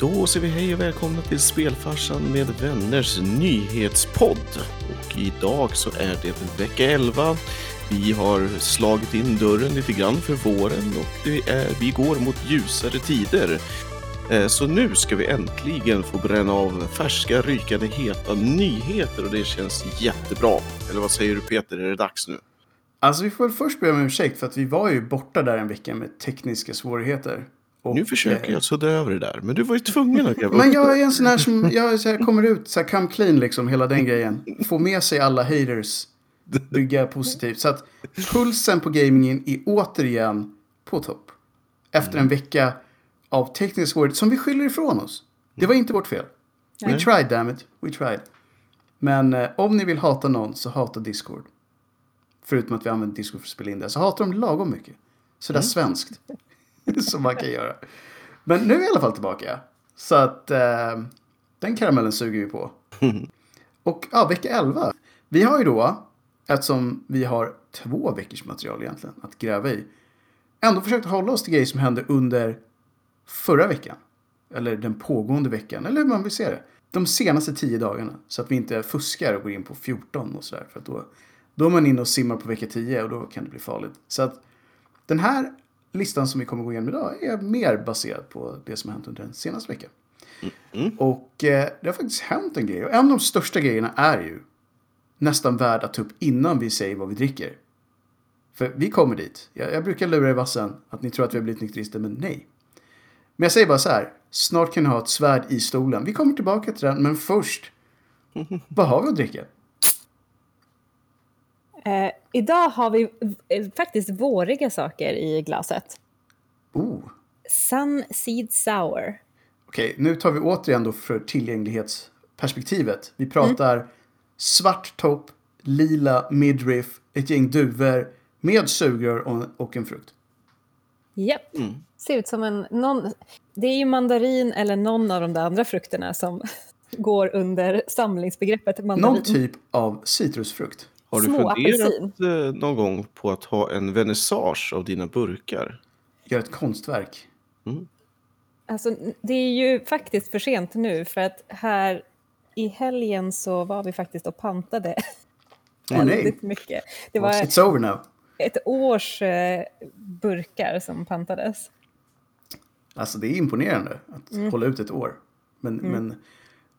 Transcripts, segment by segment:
Då säger vi hej och välkomna till Spelfarsan med vänners nyhetspodd. Och idag så är det vecka 11. Vi har slagit in dörren lite grann för våren och det är, vi går mot ljusare tider. Eh, så nu ska vi äntligen få bränna av färska, rykande heta nyheter och det känns jättebra. Eller vad säger du Peter, är det dags nu? Alltså vi får väl först be om ursäkt för att vi var ju borta där en vecka med tekniska svårigheter. Och, Nu försöker jag sudda över det där, men du var ju tvungen att gräva Men jag är en sån här som jag här, kommer ut, så här, come clean liksom, hela den grejen. Få med sig alla haters. Bygga positivt. Så att pulsen på gamingen är återigen på topp. Efter en vecka av tekniska svårigheter som vi skyller ifrån oss. Det var inte vårt fel. We tried damn it. We tried. Men eh, om ni vill hata någon så hata Discord. Förutom att vi använder Discord för att spela in det. Så hatar de lagom mycket. Sådär svenskt. som man kan göra. Men nu är vi i alla fall tillbaka. Så att eh, den karamellen suger vi på. Och ja, vecka 11. Vi har ju då, eftersom vi har två veckors material egentligen att gräva i, ändå försökt hålla oss till grejer som hände under förra veckan. Eller den pågående veckan, eller hur man vill se det. De senaste tio dagarna. Så att vi inte fuskar och går in på 14 och sådär. För att då, då är man inne och simmar på vecka 10 och då kan det bli farligt. Så att den här listan som vi kommer gå igenom idag är mer baserad på det som har hänt under den senaste veckan. Och eh, det har faktiskt hänt en grej. Och en av de största grejerna är ju nästan värd att ta upp innan vi säger vad vi dricker. För vi kommer dit. Jag, jag brukar lura i vassen att ni tror att vi har blivit nykterister, men nej. Men jag säger bara så här. Snart kan ni ha ett svärd i stolen. Vi kommer tillbaka till den, men först. Vad har vi att dricka? Eh, idag har vi eh, faktiskt våriga saker i glaset. Oh. Sun Seed Sour. Okej, nu tar vi återigen då för tillgänglighetsperspektivet. Vi pratar svart topp, lila midriff, ett gäng duvor med sugrör och, och en frukt. Japp. Ser ut som en... Någon, det är ju mandarin eller någon av de där andra frukterna som går under samlingsbegreppet mandarin. Någon typ av citrusfrukt. Har du Små funderat eh, någon gång på att ha en vernissage av dina burkar? Gör ett konstverk. Alltså, det är ju faktiskt för sent nu för att här i helgen så var vi faktiskt och pantade nej. väldigt mycket. Det var It's over now. ett års eh, burkar som pantades. Alltså det är imponerande att hålla ut ett år. Men, men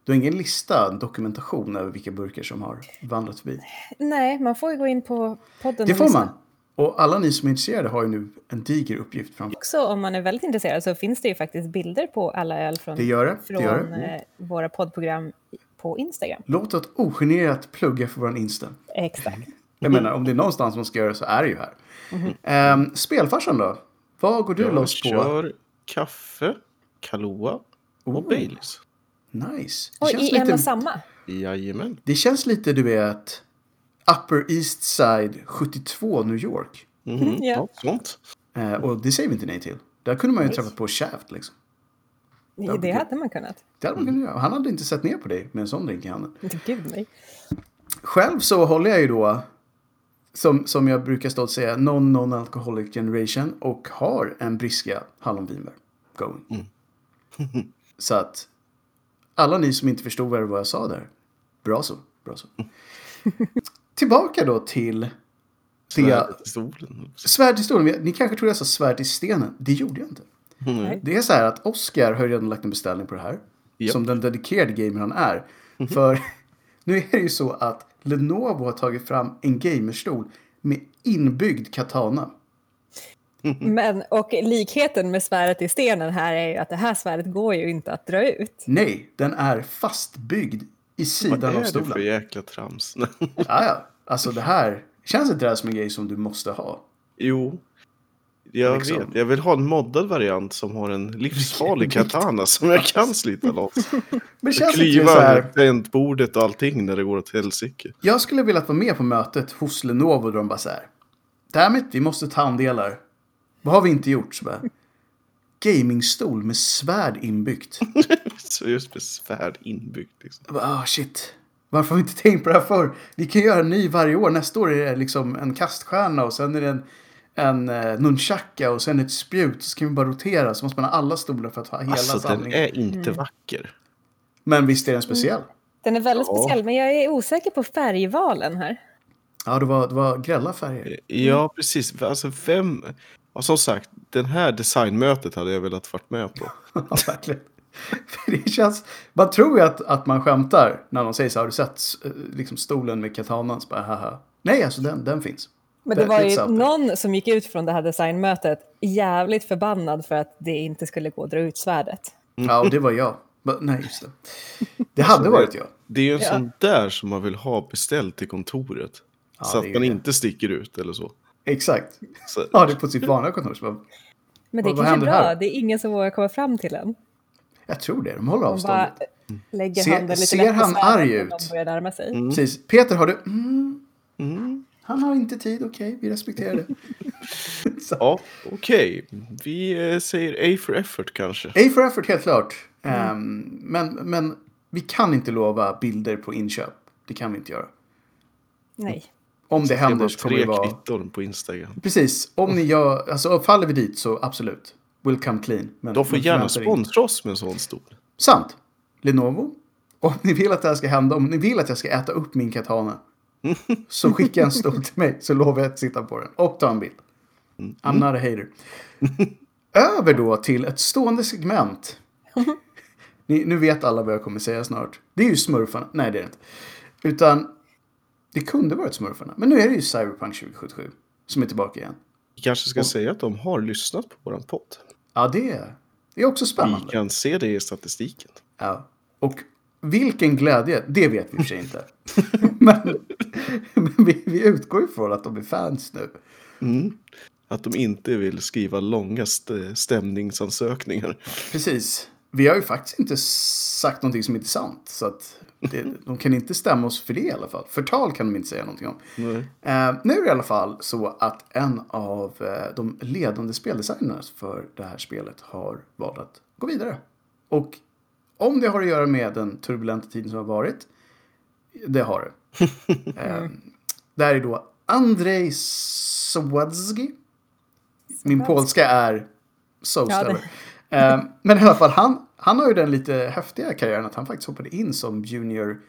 du har ingen lista, dokumentation över vilka burkar som har vandrat förbi. Nej, man får ju gå in på podden Det och får man. Och alla ni som är intresserade har ju nu en diger uppgift framför Också om man är väldigt intresserad så finns det ju faktiskt bilder på alla öl från, Det gör det, det från gör det. eh, våra poddprogram på Instagram. Låt oss ogenerat plugga för våran Insta. Exakt. Jag menar, om det är någonstans man ska göra det så är det ju här. Um, spelfarsan då? Vad går du Jag loss på? kör kaffe, Kahlua och Oh. Baileys. Nice. Det Oj, i en lite, och samma? Jajamän. det känns lite, du vet, Upper East Side 72 New York. Mhm, Ja. Något sånt. Eh, och det säger vi inte nej till. Där kunde man ju träffat på Shaft liksom. Det, det hade man kunnat. Det hade man kunnat göra. Han hade inte sett ner på dig med en sån drink i handen. Gud nej. Själv så håller jag ju då, som, som jag brukar stå och säga, non-non-alcoholic generation och har en briska hallonvinbär going. så att alla ni som inte förstod vad jag sa där, bra så. Bra så. Tillbaka då till det, Svärdet i stolen. svärd i stolen. Ni kanske trodde jag sa svärd i stenen. Det gjorde jag inte. Mm. Det är så här att Oscar har ju redan lagt en beställning på det här. Japp. Som den dedikerade gamer han är. För nu är det ju så att Lenovo har tagit fram en gamerstol med inbyggd katana. Men, och likheten med svärdet i stenen här är ju att det här svärdet går ju inte att dra ut. Nej, den är fastbyggd i Vad sidan är av det för stolen. jäkla trams? Ja, ja. Alltså det här, känns inte det här som en grej som du måste ha? jo, jag Liksom. vet. Jag vill ha en moddad variant som har en livsfarlig katana som jag kan slita loss. Men känns Klyva så här, tangentbordet och allting när det går åt helsike. jag skulle vilja vara med på mötet hos Lenovo där de bara så här. Dammit, vi måste ta andelar. Vad har vi inte gjort? Så bara, gamingstol med svärd inbyggt. Så just med svärd inbyggt. Liksom. Ah, shit. Varför har vi inte tänkt på det här förr? Vi kan göra en ny varje år. Nästa år är det liksom en kaststjärna och sen är det en, en eh, nunchaka och sen ett spjut. Så kan vi bara rotera så måste man ha alla stolar för att ha hela Alltså den samlingen. är inte vacker. Men visst är den speciell? Den är väldigt Ja. speciell, men jag är osäker på färgvalen här. Ja, det var, det var grälla färger. Ja, precis. Alltså vem... Ja, som sagt, den här designmötet hade jag velat varit med på. Ja, verkligen. Det känns, man tror ju att, att man skämtar när de säger så här, har du sett eh, liksom, stolen med katanan? Så bara, haha. Nej, alltså den, den finns. Men det var ju någon som gick ut från det här designmötet jävligt förbannad för att det inte skulle gå att dra ut svärdet. Ja, och det var jag. Nej, just det. Det hade varit jag. Det är ju en Ja. sån där som man vill ha beställt till kontoret. Ja, så det att man det. inte sticker ut eller så. Exakt. så Ja, det är på sitt vanliga kontor. Så bara, Men det är kanske händer bra, här? det är ingen som vågar komma fram till en. jag tror det, de håller De bara avståndet. lägger Ser- handen lite ser han arg ut? Sig. Precis. Peter, har du... Mm, Mm. han har inte tid, okej, vi respekterar det. Ja, okej. Vi eh, säger A for effort kanske. A for effort, helt klart. Ehm, men, men vi kan inte lova bilder på inköp. Det kan vi inte göra. Nej. Om det Det händer så kommer det vara... kvitton på Instagram. Precis, om ni gör... Alltså faller vi dit så absolut. We'll come clean. Men, De får gärna sponsra oss med en sån stol. Sant. Lenovo. Om ni vill att det här ska hända, om ni vill att jag ska äta upp min katana. Så skicka en stol till mig så lovar jag att sitta på den. Och ta en bild. I'm not a hater. Över då till ett stående segment. Ni, nu vet alla vad jag kommer säga snart. Det är ju smurfarna. Nej, det är det inte. Utan det kunde varit smurfarna. Men nu är det ju Cyberpunk 2077 som är tillbaka igen. Vi kanske ska säga att de har lyssnat på våran podd. Ja, det är, det är också Vi spännande. kan se det i statistiken. Ja. Och vilken glädje, det vet vi i och för sig inte. men men vi, vi utgår ifrån att de är fans nu. Att de inte vill skriva långa st- stämningsansökningar. Precis. Vi har ju faktiskt inte sagt någonting som inte är sant. Så att det, de kan inte stämma oss för det i alla fall. Förtal kan de inte säga någonting om. Eh, nu är det i alla fall så att en av eh, de ledande speldesignerna för det här spelet har valt att gå vidare. Och om det har att göra med den turbulenta tiden som har varit, det har det. eh, det här är då Andrzej Sawadzki. Min polska är so Ja, men i alla fall, han, han har ju den lite häftiga karriären att han faktiskt hoppade in som junior,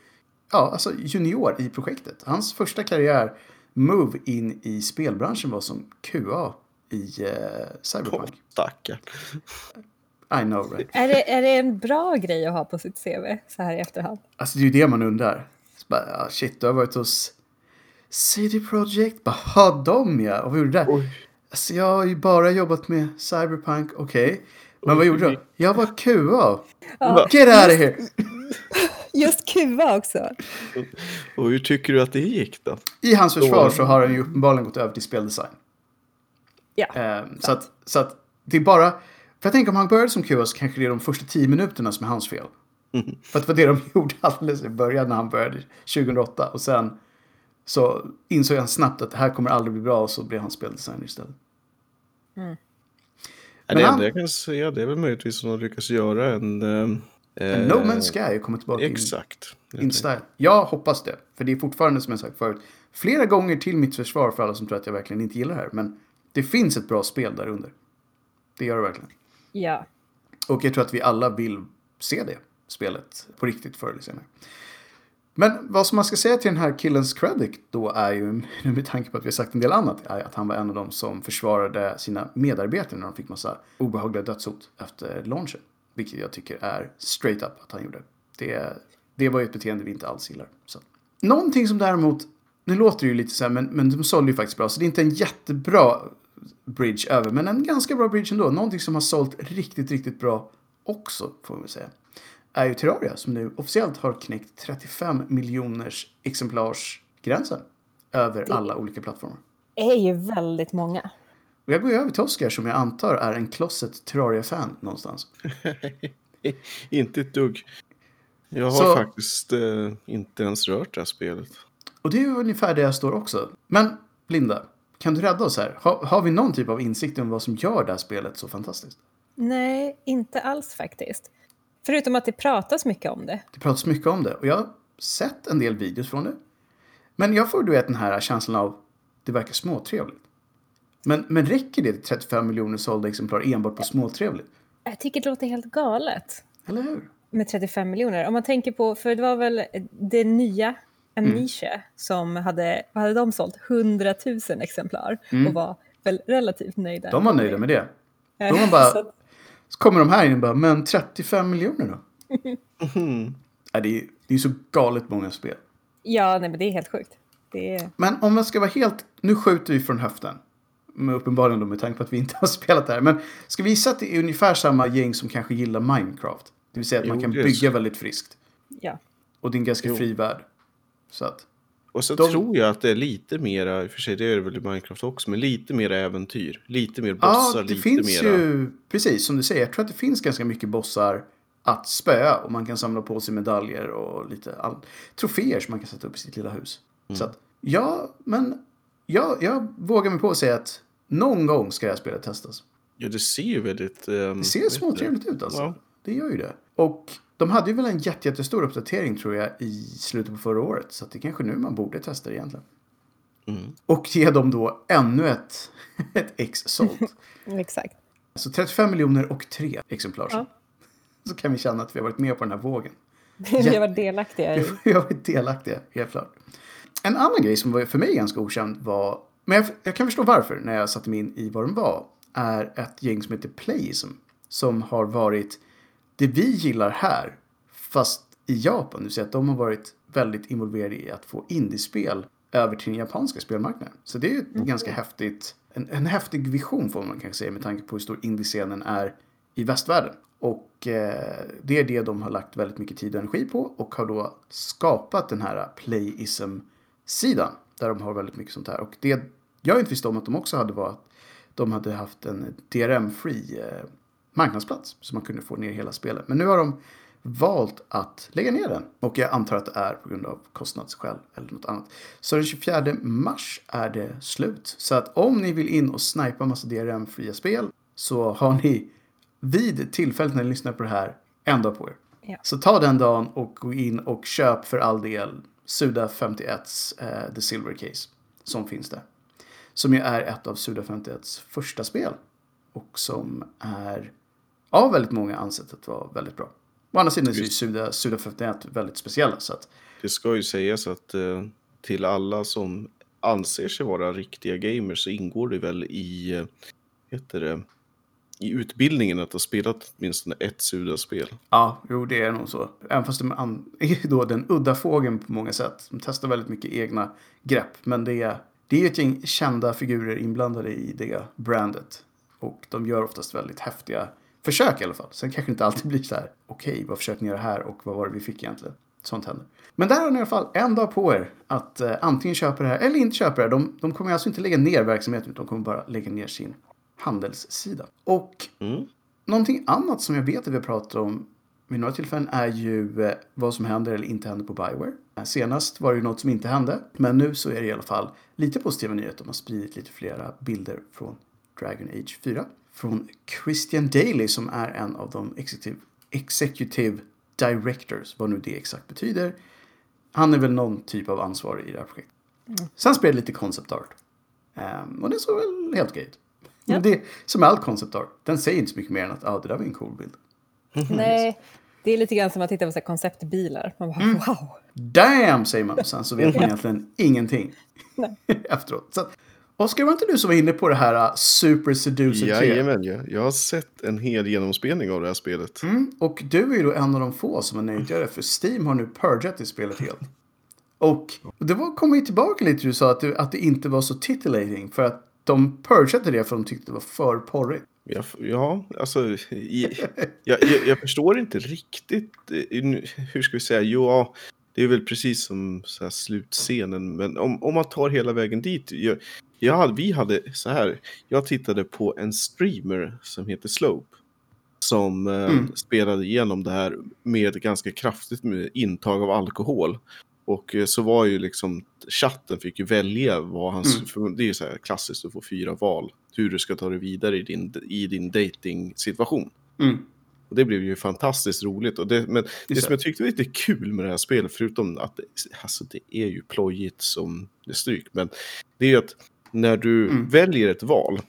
ja, alltså junior i projektet. Hans första karriär, move in i spelbranschen var som QA i eh, Cyberpunk. stackarn. I know right. Är det, är det en bra grej att ha på sitt CV så här i efterhand? Alltså det är ju det man undrar. Så bara, ja, shit, du har varit hos CD Projekt. Bara, ha dem ja. Och vad gjorde du där? Oj. Alltså jag har ju bara jobbat med Cyberpunk, okej. Men vad gjorde du? Jag var QA. Get out of here! Just QA också. Och hur tycker du att det gick då? I hans försvar så har han ju uppenbarligen gått över till speldesign. Ja. Eh, så, att, så att det är bara... För jag tänker om han började som QA så kanske det är de första tio minuterna som är hans fel. För att det var det de gjorde alldeles i början när han började 2008. Och sen så insåg han snabbt att det här kommer aldrig bli bra och så blev han speldesigner istället. Ja, Men det han- enda jag kan säga det är väl möjligtvis om de lyckas göra en... En eh, No Man's Sky kommer tillbaka in, Exakt. in style. Jag hoppas det. För det är fortfarande som jag sagt förut. Flera gånger till mitt försvar för alla som tror att jag verkligen inte gillar det här. Men det finns ett bra spel där under. Det gör det verkligen. Ja. Och jag tror att vi alla vill se det spelet på riktigt förr eller senare. Men vad som man ska säga till den här killens credit då är ju, nu med tanke på att vi har sagt en del annat, är att han var en av dem som försvarade sina medarbetare när de fick massa obehagliga dödshot efter launchen. Vilket jag tycker är straight up att han gjorde. Det, det var ju ett beteende vi inte alls gillar. Så. Någonting som däremot, nu låter det ju lite så här, men, men de sålde ju faktiskt bra, så det är inte en jättebra bridge över, men en ganska bra bridge ändå. Någonting som har sålt riktigt, riktigt bra också, får man väl säga, är ju Terraria som nu officiellt har knäckt 35 miljoners exemplarsgränsen över Det- alla olika plattformar. Det är ju väldigt många. Och jag går ju över till Oscar som jag antar är en closet Terraria-fan någonstans. Inte ett dugg. Jag har Så- faktiskt eh, inte ens rört det här spelet. Och det är ju ungefär där jag står också. Men Linda, kan du rädda oss här? Ha, har vi någon typ av insikt om vad som gör det här spelet så fantastiskt? Nej, inte alls faktiskt. Förutom att det pratas mycket om det. Det pratas mycket om det och jag har sett en del videos från det. Men jag får du vet den här känslan av det verkar småtrevligt. Men, men räcker det till 35 miljoner sålda exemplar enbart på småtrevligt? Jag tycker det låter helt galet Eller hur? med 35 miljoner. Om man tänker på, för det var väl det nya Amnesia som hade, vad hade de sålt? 100 000 exemplar och var väl relativt nöjda. De var nöjda med det. De var bara- så kommer de här in och bara, men 35 miljoner då? Mhm. Ja, det, är, det är så galet många spel. Ja, nej men det är helt sjukt. Det är... Men om man ska vara helt... Nu skjuter vi från höften. Men uppenbarligen då med tanke på att vi inte har spelat det här. Men ska vi gissa att det är ungefär samma gäng som kanske gillar Minecraft? Det vill säga att man Jo, kan det är bygga väldigt friskt. Ja. Och det är en ganska Jo. fri värld. Så att... Och så De- tror jag att det är lite mera, i och för sig det är det väl i Minecraft också, men lite mer äventyr. Lite mer bossar, Ja, det lite finns mera... ju... Precis, som du säger. Jag tror att det finns ganska mycket bossar att spöa. Och man kan samla på sig medaljer och lite all... troféer som man kan sätta upp i sitt lilla hus. Mm. Så att, ja, men... Ja, jag vågar mig på att säga att någon gång ska det här spelet testas. Ja, det ser ju väldigt... ehm, Det ser småtrevligt ut alltså. Ja. Det gör ju det. Och de hade ju väl en jätte, jättestor uppdatering tror jag i slutet på förra året. Så att det är kanske nu man borde testa det egentligen. Mm. Och ge dem då ännu ett, ett ex sålt. Exakt. Så 35 miljoner och tre exemplar. Ja. Så kan vi känna att vi har varit med på den här vågen. Vi har varit delaktiga i... Vi har varit delaktiga, helt klart. En annan grej som var för mig ganska okänd var, men jag, jag kan förstå varför när jag satte mig in i vad de var, är ett gäng som heter Playism. Som har varit det vi gillar här, fast i Japan. Det vill säga att de har varit väldigt involverade i att få indiespel över till den japanska spelmarknaden. Så det är ju ett ganska häftigt, en, en häftig vision får man kanske säga med tanke på hur stor indiescenen är i västvärlden. Och eh, det är det de har lagt väldigt mycket tid och energi på och har då skapat den här playism-sidan där de har väldigt mycket sånt här. Och det jag inte visste om att de också hade var att de hade haft en DRM-fri eh, marknadsplats så man kunde få ner hela spelet. Men nu har de valt att lägga ner den och jag antar att det är på grund av kostnadsskäl eller något annat. Så den 24 mars är det slut. Så att om ni vill in och snipa massa DRM-fria spel så har ni vid tillfället när ni lyssnar på det här en dag på er. Ja. Så ta den dagen och gå in och köp för all del Suda 51s eh, The Silver Case som finns där. Som ju är ett av Suda 51s första spel. Och som är av väldigt många ansett att vara väldigt bra. Å andra sidan är ju Suda, Suda 51 väldigt speciella. Så att, Det ska ju sägas att eh, till alla som anser sig vara riktiga gamers så ingår det väl i, eh, heter det, i utbildningen att ha spelat åtminstone ett Suda-spel. ja, jo det är nog så. Även fast de är då den udda fågeln på många sätt. De testar väldigt mycket egna grepp. Men det är, det är ju ett gäng kända figurer inblandade i det brandet. Och de gör oftast väldigt häftiga försök i alla fall. Sen kanske det inte alltid blir så här, okej, vad försökte ni göra här och vad var det vi fick egentligen? Sånt händer. Men där har ni i alla fall en dag på er att eh, antingen köpa det här eller inte köpa det här. De, de kommer alltså inte lägga ner verksamheten utan de kommer bara lägga ner sin handelssida. Och Mm. någonting annat som jag vet att vi har pratat om vid några tillfällen är ju eh, vad som händer eller inte händer på Bioware. Senast var det ju något som inte hände, men nu så är det i alla fall lite positiva nyheter. De har spridit lite flera bilder från Dragon Age 4. Från Christian Daly som är en av de executive, executive directors, vad nu det exakt betyder. Han är väl någon typ av ansvarig i det här projektet. Sen spelade lite concept art. Ehm, och det såg väl helt okej ut. Ja. Men det, som all concept art, den säger inte så mycket mer än att ah, det där var en cool bild. Nej, det är lite grann som att titta på så konceptbilar. Man bara Mm. wow. Damn säger man och sen så vet man egentligen ingenting efteråt. Så Oskar, var inte du som var inne på det här uh, Super Seducer 3? Jajamän, ja. jag har sett en hel genomspelning av det här spelet. Mm, och du är ju då en av de få som är nöjdare för Steam har nu purgat det spelet helt. Och det var, kom ju tillbaka lite du sa att, du, att det inte var så titillating för att de purgade det för att de tyckte det var för porrigt. Ja, ja alltså, i, jag, jag, jag förstår inte riktigt, eh, hur ska vi säga, jo, det är väl precis som så slutscenen, men om, om man tar hela vägen dit, jag, jag hade, vi hade så här, jag tittade på en streamer som heter Slope, som eh, Mm. spelade igenom det här med ganska kraftigt med intag av alkohol. Och eh, så var ju liksom chatten fick ju välja vad han, Mm. för det är ju så här klassiskt att få fyra val, hur du ska ta dig vidare i din, i din dating situation. Mm. Och det blev ju fantastiskt roligt. Och det, men det Just som jag tyckte var lite kul med det här spelet, förutom att det, alltså det är ju plojigt som det stryk, men det är ju att när du Mm. väljer ett val,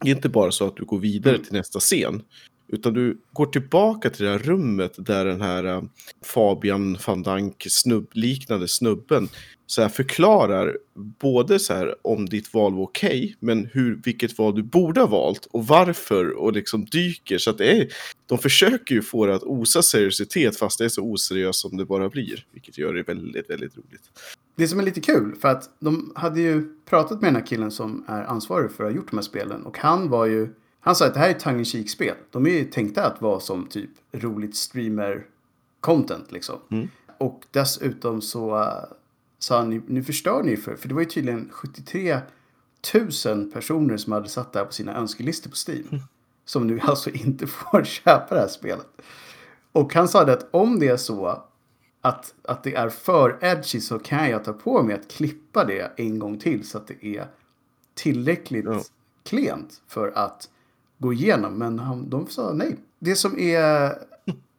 det är inte bara så att du går vidare Mm. till nästa scen, utan du går tillbaka till det här rummet där den här eh, Fabian van Dank snubb, liknande snubben så här förklarar både så här om ditt val var okej, men hur, vilket val du borde ha valt och varför och liksom dyker. Så att det är, de försöker ju få det att osa seriositet fast det är så oseriöst som det bara blir, vilket gör det väldigt, väldigt roligt. Det som är lite kul, för att de hade ju pratat med den här killen som är ansvarig för att ha gjort de här spelen. Och han var ju, han sa att det här är tongue in spel De är ju tänkta att vara som typ roligt streamer-content liksom. Mm. Och dessutom så uh, sa han, nu förstör ni för, för det var ju tydligen 73 000 personer som hade satt det här på sina önskelistor på Steam. Som nu alltså inte får köpa det här spelet. Och han sa det att om det är så att, att det är för edgy så kan jag ta på mig att klippa det en gång till så att det är tillräckligt Ja. klent för att gå igenom. Men han, de sa nej. Det som är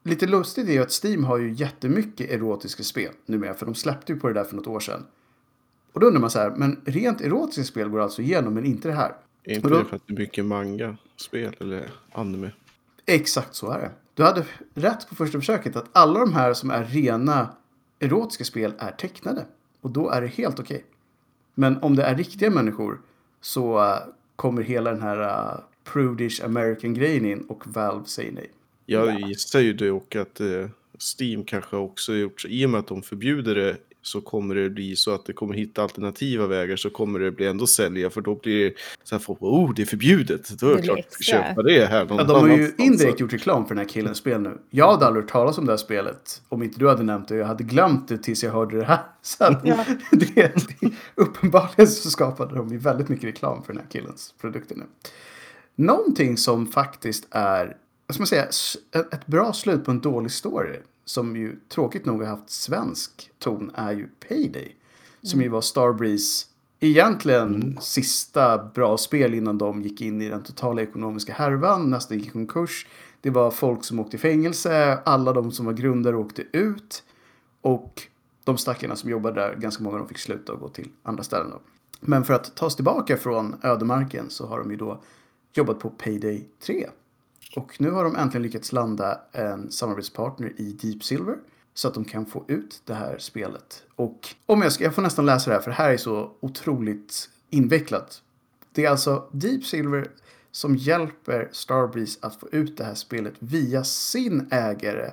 lite lustigt är ju att Steam har ju jättemycket erotiska spel numera. För de släppte ju på det där för något år sedan. Och då undrar man så här, men rent erotiska spel går alltså igenom men inte det här. Är inte då- det för att det är mycket manga-spel eller anime? Exakt så är det. Du hade rätt på första försöket att alla de här som är rena erotiska spel är tecknade. Och då är det helt okej. Men om det är riktiga människor så äh, kommer hela den här äh, prudish American grejen in och Valve säger nej. Jag gissar ju dock att eh, Steam kanske också har gjort så. I och med att de förbjuder det så kommer det bli så att det kommer hitta alternativa vägar så kommer det bli ändå sälja för då blir det så här folk, oh det är förbjudet, då är Det det klart att extra. köpa det här någon Ja, de har ju indirekt gjort reklam för den här killens spel nu. Jag hade aldrig hört talas om det här spelet om inte du hade nämnt det. Jag hade glömt det tills jag hörde det här. Så att Ja. det, det, uppenbarligen så skapade de ju väldigt mycket reklam för den här killens produkter nu. Någonting som faktiskt är, vad ska man säga, ett bra slut på en dålig story. Som ju tråkigt nog har haft svensk ton är ju Payday. Som ju var Starbreeze egentligen sista bra spel innan de gick in i den totala ekonomiska härvan. Nästan gick i konkurs. Det var folk som åkte i fängelse. Alla de som var grundare åkte ut. Och de stackarna som jobbade där, ganska många av dem fick sluta och gå till andra ställen. Då. Men för att ta sig tillbaka från ödemarken så har de ju då jobbat på Payday 3. Och nu har de äntligen lyckats landa en samarbetspartner i Deep Silver. Så att de kan få ut det här spelet. Och om jag ska, jag får nästan läsa det här för det här är så otroligt invecklat. Det är alltså Deep Silver som hjälper Starbreeze att få ut det här spelet via sin ägare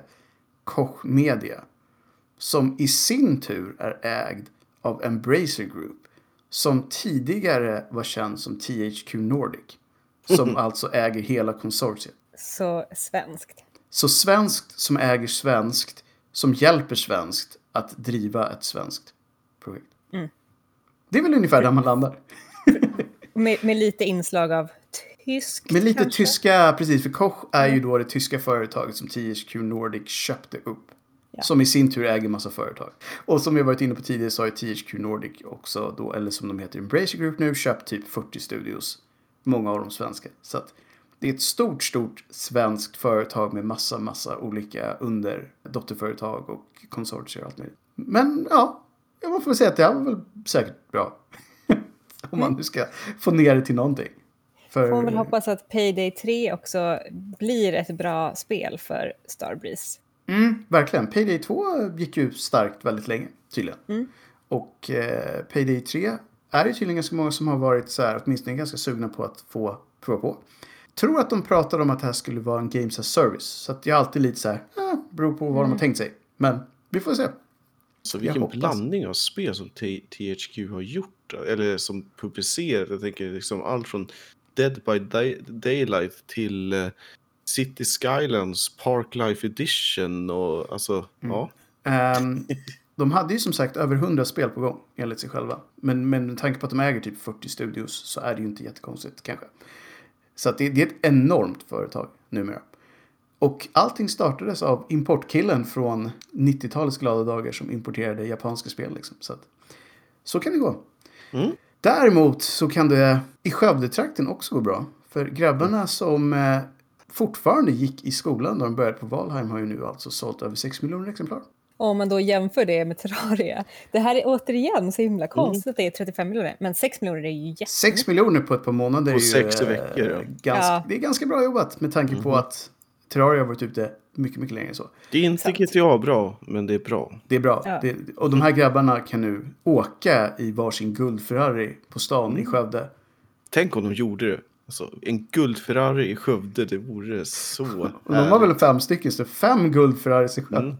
Koch Media. Som i sin tur är ägd av Embracer Group. Som tidigare var känd som THQ Nordic. Som alltså äger hela konsortiet. Så svenskt. Så svenskt som äger svenskt, som hjälper svenskt att driva ett svenskt projekt. Mm. Det är väl ungefär där man landar. Med, med lite inslag av tyskt Med lite kanske? tyska, precis, för Koch är ju då det tyska företaget som THQ Nordic köpte upp. Ja. Som i sin tur äger massa företag. Och som vi varit inne på tidigare så har ju THQ Nordic också då, eller som de heter Embracer Group nu, köpt typ 40 studios. Många av dem svenska. Så att det är ett stort, stort svenskt företag med massa, massa olika under dotterföretag och konsortier och allt möjligt. Men ja, man får väl säga att det här var väl säkert bra. Om man nu ska få ner det till någonting. För, Får man väl hoppas att Payday 3 också blir ett bra spel för Starbreeze. Mm, verkligen. Payday 2 gick ju starkt väldigt länge, tydligen. Mm. Och eh, Payday 3 är det tydligen ganska många som har varit så här, åtminstone ganska sugna på att få prova på. Tror att de pratade om att det här skulle vara en Games as Service. Så att jag är alltid lite så här, eh, beror på vad de har tänkt sig. Men vi får se. Så vilken blandning av spel som THQ har gjort, eller som publicerat. Jag tänker liksom allt från Dead by Day- Daylight till eh, City Skylands Parklife Edition och alltså, ja. Ehm, de hade ju som sagt över 100 spel på gång, enligt sig själva. Men, men med tanke på att de äger typ 40 studios så är det ju inte jättekonstigt kanske. Så det, det är ett enormt företag numera. Och allting startades av importkillen från 90-talets glada dagar som importerade japanska spel. Liksom. Så, att, så kan det gå. Mm. Däremot så kan det i Skövdetrakten också gå bra. För grabbarna som eh, fortfarande gick i skolan när de började på Valheim har ju nu alltså sålt över 6 miljoner exemplar. Om man då jämför det med Terraria. Det här är återigen så himla konstigt att det är 35 miljoner, men 6 miljoner är ju jättemycket. 6 miljoner på ett par månader På är ju... sex eh, veckor, ja. Ganska, Ja. Det är ganska bra jobbat med tanke på att Terraria har varit ute mycket, mycket längre än så. Det är inte Sant. GTA bra, men det är bra. Det är bra. Ja. Det, och de här grabbarna kan nu åka i varsin guldferrari på stan i Skövde. Tänk om de gjorde det. Alltså, en guldferrari i Skövde, det vore så Och de har väl fem stycken, så fem guldferraris i Skövde. Mm.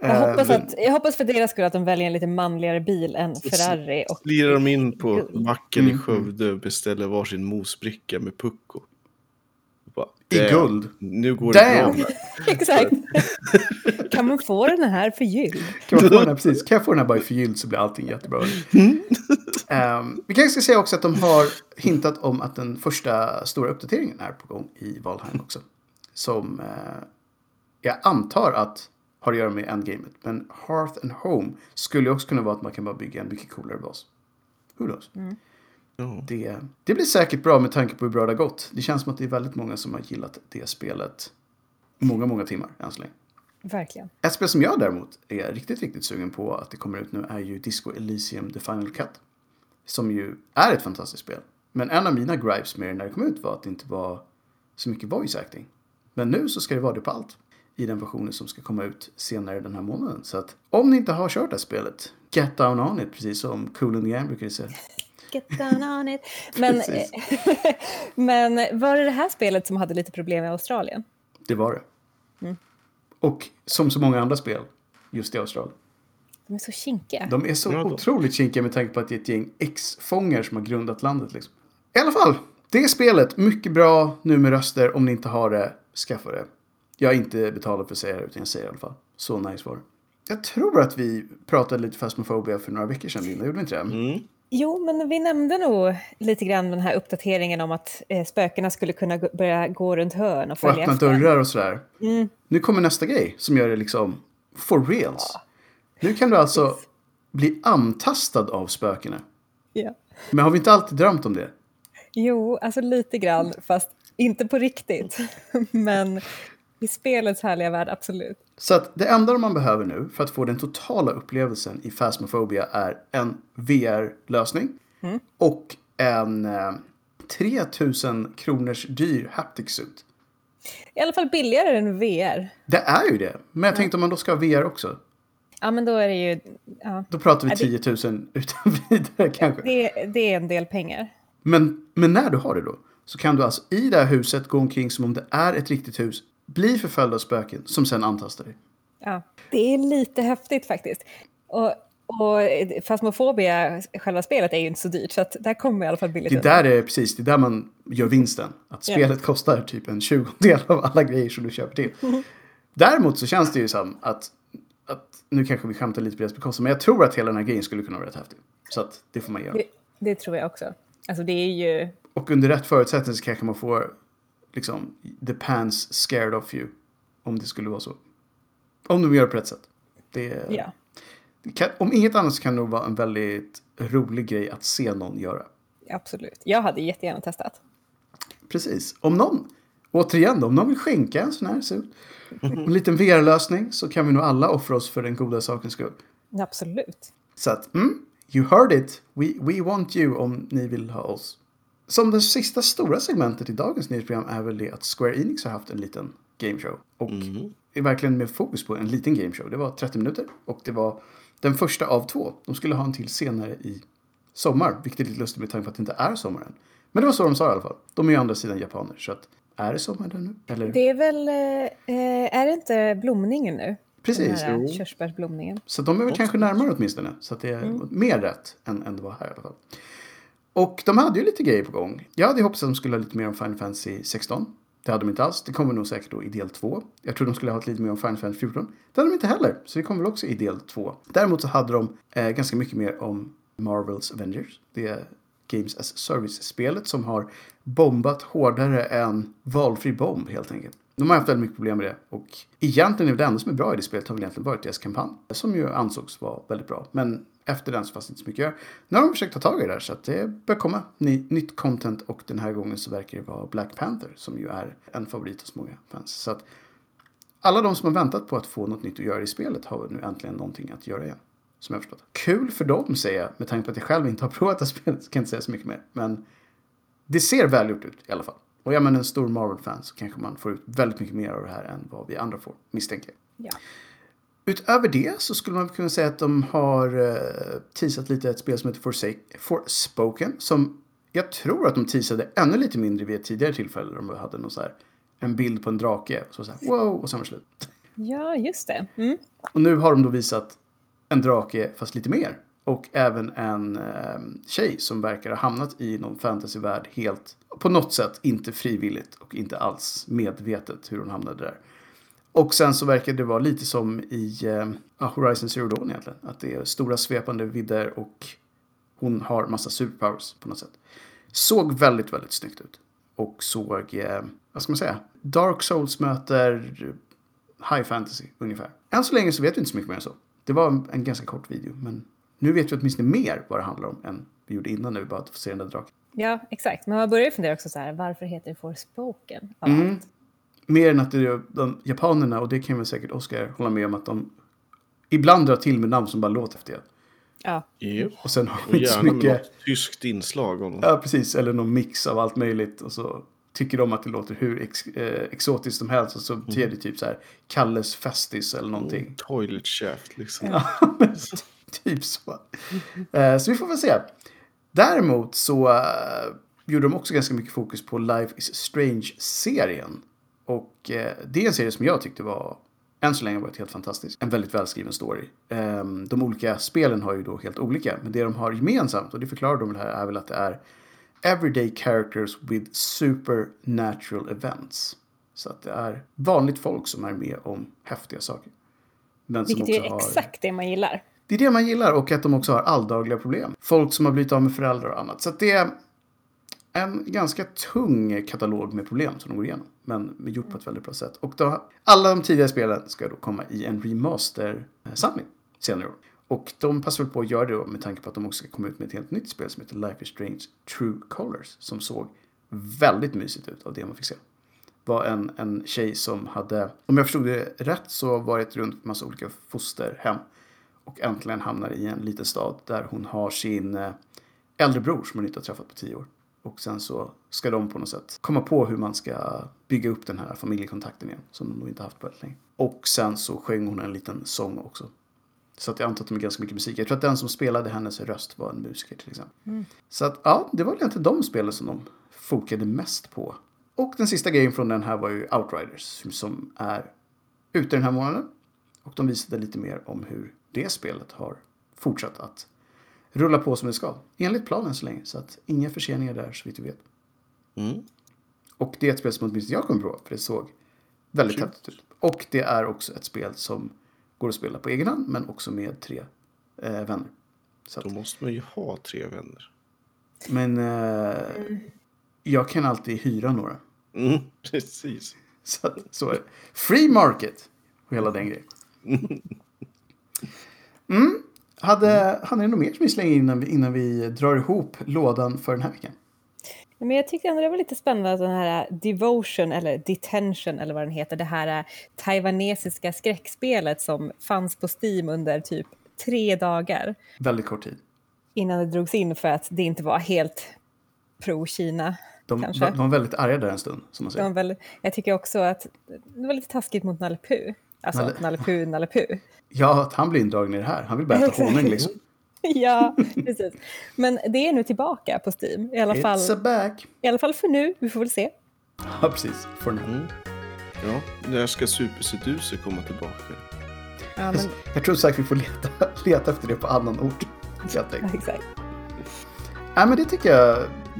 Jag Eh, hoppas, att, jag hoppas för deras skull att de väljer en lite manligare bil än Ferrari. Och, Lirar de in på Guld. macken i Mm. Skövde och beställer varsin mosbricka med pucko. Bara, I "Damn, guld. Nu går det Damn! bra. exakt. kan man få den här förgylld? Kan, man få den här, precis, kan jag få den här bara förgylld så blir allting jättebra. Ehm, vi kanske ska säga också att de har hintat om att den första stora uppdateringen är på gång i Valheim också. Som eh, jag antar att har att göra med endgamet. Men Hearth and Home skulle också kunna vara att man kan bara bygga en mycket coolare bas. Who knows? Ja. Det, det blir säkert bra med tanke på hur bra det har gått. Det känns som att det är väldigt många som har gillat det spelet många, många timmar än så länge. Verkligen. Ett spel som jag däremot är riktigt, riktigt sugen på att det kommer ut nu är ju Disco Elysium The Final Cut. Som ju är ett fantastiskt spel. Men en av mina gripes med det när det kom ut var att det inte var så mycket voice acting. Men nu så ska det vara det på allt. I den versionen som ska komma ut senare den här månaden. Så att om ni inte har kört det här spelet, get down on it, precis som Cool and the Gang brukar säga. Get down on it. Men, men var det det här spelet som hade lite problem i Australien? Det var det. Och som så många andra spel, just i Australien. De är så kinkiga. De är så otroligt kinkiga med tanke på att det är ett gäng ex-fångar som har grundat landet. Liksom. I alla fall, det spelet, mycket bra nu med röster. Om ni inte har det, skaffa det. Jag inte betalat för att säga det, utan jag säger det i alla fall. Så nice var det. Jag tror att vi pratade lite Phasmophobia för några veckor sedan, Linda. Gjorde vi inte det? Mm. Jo, men vi nämnde nog lite grann den här uppdateringen om att eh, spökena skulle kunna gå, börja gå runt hörn och Och följa öppna efter. dörrar och sådär. Mm. Nu kommer nästa grej som gör det liksom for reals. Nu kan du alltså bli antastad av spökena. Ja. Men har vi inte alltid drömt om det? Jo, alltså lite grann, fast inte på riktigt. men i spelets härliga värld, absolut. Så att det enda man behöver nu för att få den totala upplevelsen i Phasmophobia är en VR-lösning och en eh, 3000 kronors dyr haptic suit. I alla fall billigare än VR. Det är ju det. Men jag tänkte om man då ska ha VR också. Ja, men då är det ju... Ja, Då pratar vi Ja, det- 10 000 utan vidare kanske. det, det är en del pengar. Men, men när du har det då så kan du alltså i det här huset gå omkring som om det är ett riktigt hus. Bli förföljd av spöken som sen antastar dig. Ja, det är lite häftigt faktiskt. Och, och Phasmophobia, själva spelet, är ju inte så dyrt, så att där kommer i alla fall billigt Det där är precis, det är där man gör vinsten. Att spelet kostar typ en tjugondel av alla grejer som du köper till. Däremot så känns det ju som att, att nu kanske vi skämtar lite på deras bekostnad, men jag tror att hela den här grejen skulle kunna vara rätt häftig. Så att det får man göra. Det, det tror jag också. Alltså det är ju... Och under rätt förutsättning så kanske man får liksom the pants scared of you. Om det skulle vara så. Om de gör det på rätt sätt. Det, det kan, om inget annat så kan det nog vara en väldigt rolig grej att se någon göra. Absolut. Jag hade jättegärna testat. Precis. Om någon, återigen då, om någon vill skänka en sån här suit, en liten VR-lösning så kan vi nog alla offra oss för den goda sakens skull. Absolut. Så att, mm, you heard it. We, we want you om ni vill ha oss. Som det sista stora segmentet i dagens nyhetsprogram är väl det att Square Enix har haft en liten gameshow. Och är verkligen med fokus på en liten gameshow. Det var 30 minuter och det var den första av två. De skulle ha en till senare i sommar, vilket är lite lustigt med tanke på att det inte är sommar än. Men det var så de sa i alla fall. De är ju andra sidan japaner, så att är det sommar där nu? Eller? Det är väl... Eh, är det inte blomningen nu? Precis, Den här körsbärsblomningen. Så de är väl kanske närmare åtminstone. Så att det är mer rätt än, än det var här i alla fall. Och de hade ju lite grejer på gång. Jag hade ju hoppats att de skulle ha lite mer om Final Fantasy 16. Det hade de inte alls. Det kommer nog säkert då i del 2. Jag tror de skulle ha lite mer om Final Fantasy 14. Det hade de inte heller. Så det kommer väl också i del 2. Däremot så hade de eh, ganska mycket mer om Marvels Avengers. Det är Games as Service-spelet som har bombat hårdare än valfri bomb helt enkelt. De har haft väldigt mycket problem med det. Och egentligen är det enda som är bra i det spelet har väl egentligen varit deras kampanj. Som ju ansågs vara väldigt bra. Men efter den så fanns det inte så mycket att göra. Nu har de försökt ta tag i det där så att det börjar komma ny, nytt content. Och den här gången så verkar det vara Black Panther som ju är en favorit hos många fans. Så att alla de som har väntat på att få något nytt att göra i spelet har nu äntligen någonting att göra igen. Som jag förstått. Kul för dem säger jag, med tanke på att jag själv inte har provat det spelet. Så kan jag inte säga så mycket mer. Men det ser välgjort ut i alla fall. Och är man en stor Marvel-fan så kanske man får ut väldigt mycket mer av det här än vad vi andra får, misstänker jag. Ja. Utöver det så skulle man kunna säga att de har uh, teasat lite ett spel som heter Forsake, Forspoken. Som jag tror att de teasade ännu lite mindre vid ett tidigare tillfälle. De hade någon så här, en bild på en drake. Så så här, wow, och sen var det slut. ja, just det. Mm. Och nu har de då visat en drake fast lite mer. Och även en eh, tjej som verkar ha hamnat i någon fantasyvärld helt på något sätt inte frivilligt och inte alls medvetet hur hon hamnade där. Och sen så verkar det vara lite som i eh, Horizon Zero Dawn egentligen. Att det är stora svepande vidder och hon har massa superpowers på något sätt. Såg väldigt, väldigt snyggt ut. Och såg, eh, vad ska man säga, Dark Souls möter High Fantasy ungefär. Än så länge så vet vi inte så mycket mer än så. Det var en, en ganska kort video, men nu vet vi åtminstone mer vad det handlar om än vi gjorde innan när vi bara får se den där draken. Ja, exakt. Men man börjar ju fundera också så här, varför heter det Forspoken? Mm. allt? Mer än att det är de japanerna, och det kan väl säkert Oscar hålla med om, att de ibland drar till med namn som bara låter efter det. Ja, Yep. Och sen har Och vi inte så gärna med mycket... något tyskt inslag. Om... Ja, precis. Eller någon mix av allt möjligt. Och så tycker de att det låter hur ex eh, exotiskt som helst. Och så betyder det typ så här Kalles Festis eller någonting. Toilet shaft liksom. Ja, men typ så. Eh, så vi får väl se. Däremot så eh, gjorde de också ganska mycket fokus på Life is Strange-serien. Och eh, det är en serie som jag tyckte var, än så länge, varit helt fantastisk. En väldigt välskriven story. Eh, de olika spelen har ju då helt olika, men det de har gemensamt, och det förklarar de väl här, är väl att det är everyday characters with supernatural events. Så att det är vanligt folk som är med om häftiga saker. Men vilket är har- exakt det man gillar. det är det man gillar och att de också har alldagliga problem. Folk som har blivit av med föräldrar och annat. Så att det är en ganska tung katalog med problem som de går igenom. Men gjort på ett väldigt bra sätt. Och då, alla de tidigare spelen ska då komma i en remaster-samling eh, senare i år. Och de passar väl på att göra det då med tanke på att de också ska komma ut med ett helt nytt spel som heter Life is Strange True Colors. Som såg väldigt mysigt ut av det man fick se var en, en tjej som hade, om jag förstod det rätt, så varit runt massa olika fosterhem. Och äntligen hamnar i en liten stad där hon har sin eh, äldre bror som hon inte har träffat på tio år. Och sen så ska de på något sätt komma på hur man ska bygga upp den här familjekontakten igen. Som de nog inte haft på väldigt länge. Och sen så sjöng hon en liten sång också. Så att jag antar att de är ganska mycket musik. Jag tror att den som spelade hennes röst var en musiker till exempel. Så att ja, det var väl egentligen de spelen som de fokade mest på. Och den sista grejen från den här var ju Outriders som är ute den här månaden. Och de visade lite mer om hur det spelet har fortsatt att rulla på som det ska. Enligt planen så länge. Så att inga förseningar där så vitt vi vet. Mm. Och det är ett spel som åtminstone jag kommer prova. För det såg väldigt Kul. häftigt ut. Och det är också ett spel som går att spela på egen hand. Men också med tre eh, vänner. Så att, Då måste man ju ha tre vänner. men eh, jag kan alltid hyra några. Mm, precis. Så, att, så är det. Free market. Och hela den grejen. Mm. Hade, hade ni något mer som vi slänger in innan vi, innan vi drar ihop lådan för den här veckan? Men jag tyckte ändå det var lite spännande att den här Devotion, eller Detention eller vad den heter, det här eh, taiwanesiska skräckspelet som fanns på Steam under typ tre dagar Väldigt kort tid. innan det drogs in för att det inte var helt pro-Kina. De, de, de var väldigt arga där en stund, som man säger. väl, jag tycker också att det var lite taskigt mot Nalle. Alltså Nalle- Nalle Puh, Nalle Puh. Ja, att han blir indragen i det här. Han vill bara äta honung liksom. ja, precis. Men det är nu tillbaka på Steam, i alla, fall, It's a back. i alla fall för nu. Vi får väl se. Ja, precis. For now. Mm. Ja, när ska Super Seducer komma tillbaka? Ja, men, Jag tror säkert vi får leta, leta efter det på annan ort. Helt enkelt. exakt. Nej, men det tycker jag.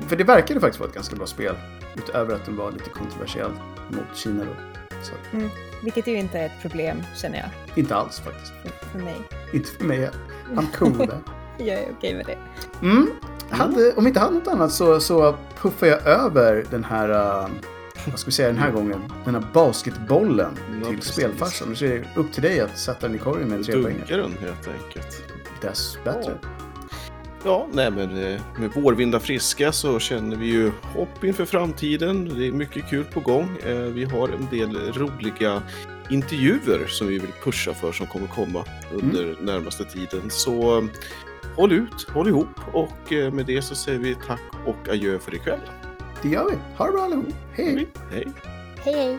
För det verkade faktiskt vara ett ganska bra spel. Utöver att den var lite kontroversiell mot Kina då. Så Mm. Vilket ju inte är ett problem, känner jag, inte alls faktiskt. för- för mig. Inte för mig. I'm cool det. Jag är okej med det. Mm. Hade, om inte hade något annat så, så puffar jag över den här, uh, vad ska vi säga den här gången, den här basketbollen Ja, till precis. spelfarsan. Så är det upp till dig att sätta den i korgen med en trepoängare. Dunkar den helt enkelt. Dess bättre. Ja, nej men eh, med vårvindar friska så känner vi ju hopp inför framtiden. Det är mycket kul på gång. Eh, Vi har en del roliga intervjuer som vi vill pusha för som kommer komma under närmaste tiden. Så eh, håll ut, håll ihop och med det så säger vi tack och adjö för ikväll. Det gör vi. Ha det bra allihop. Hej! Hej! Hej hej!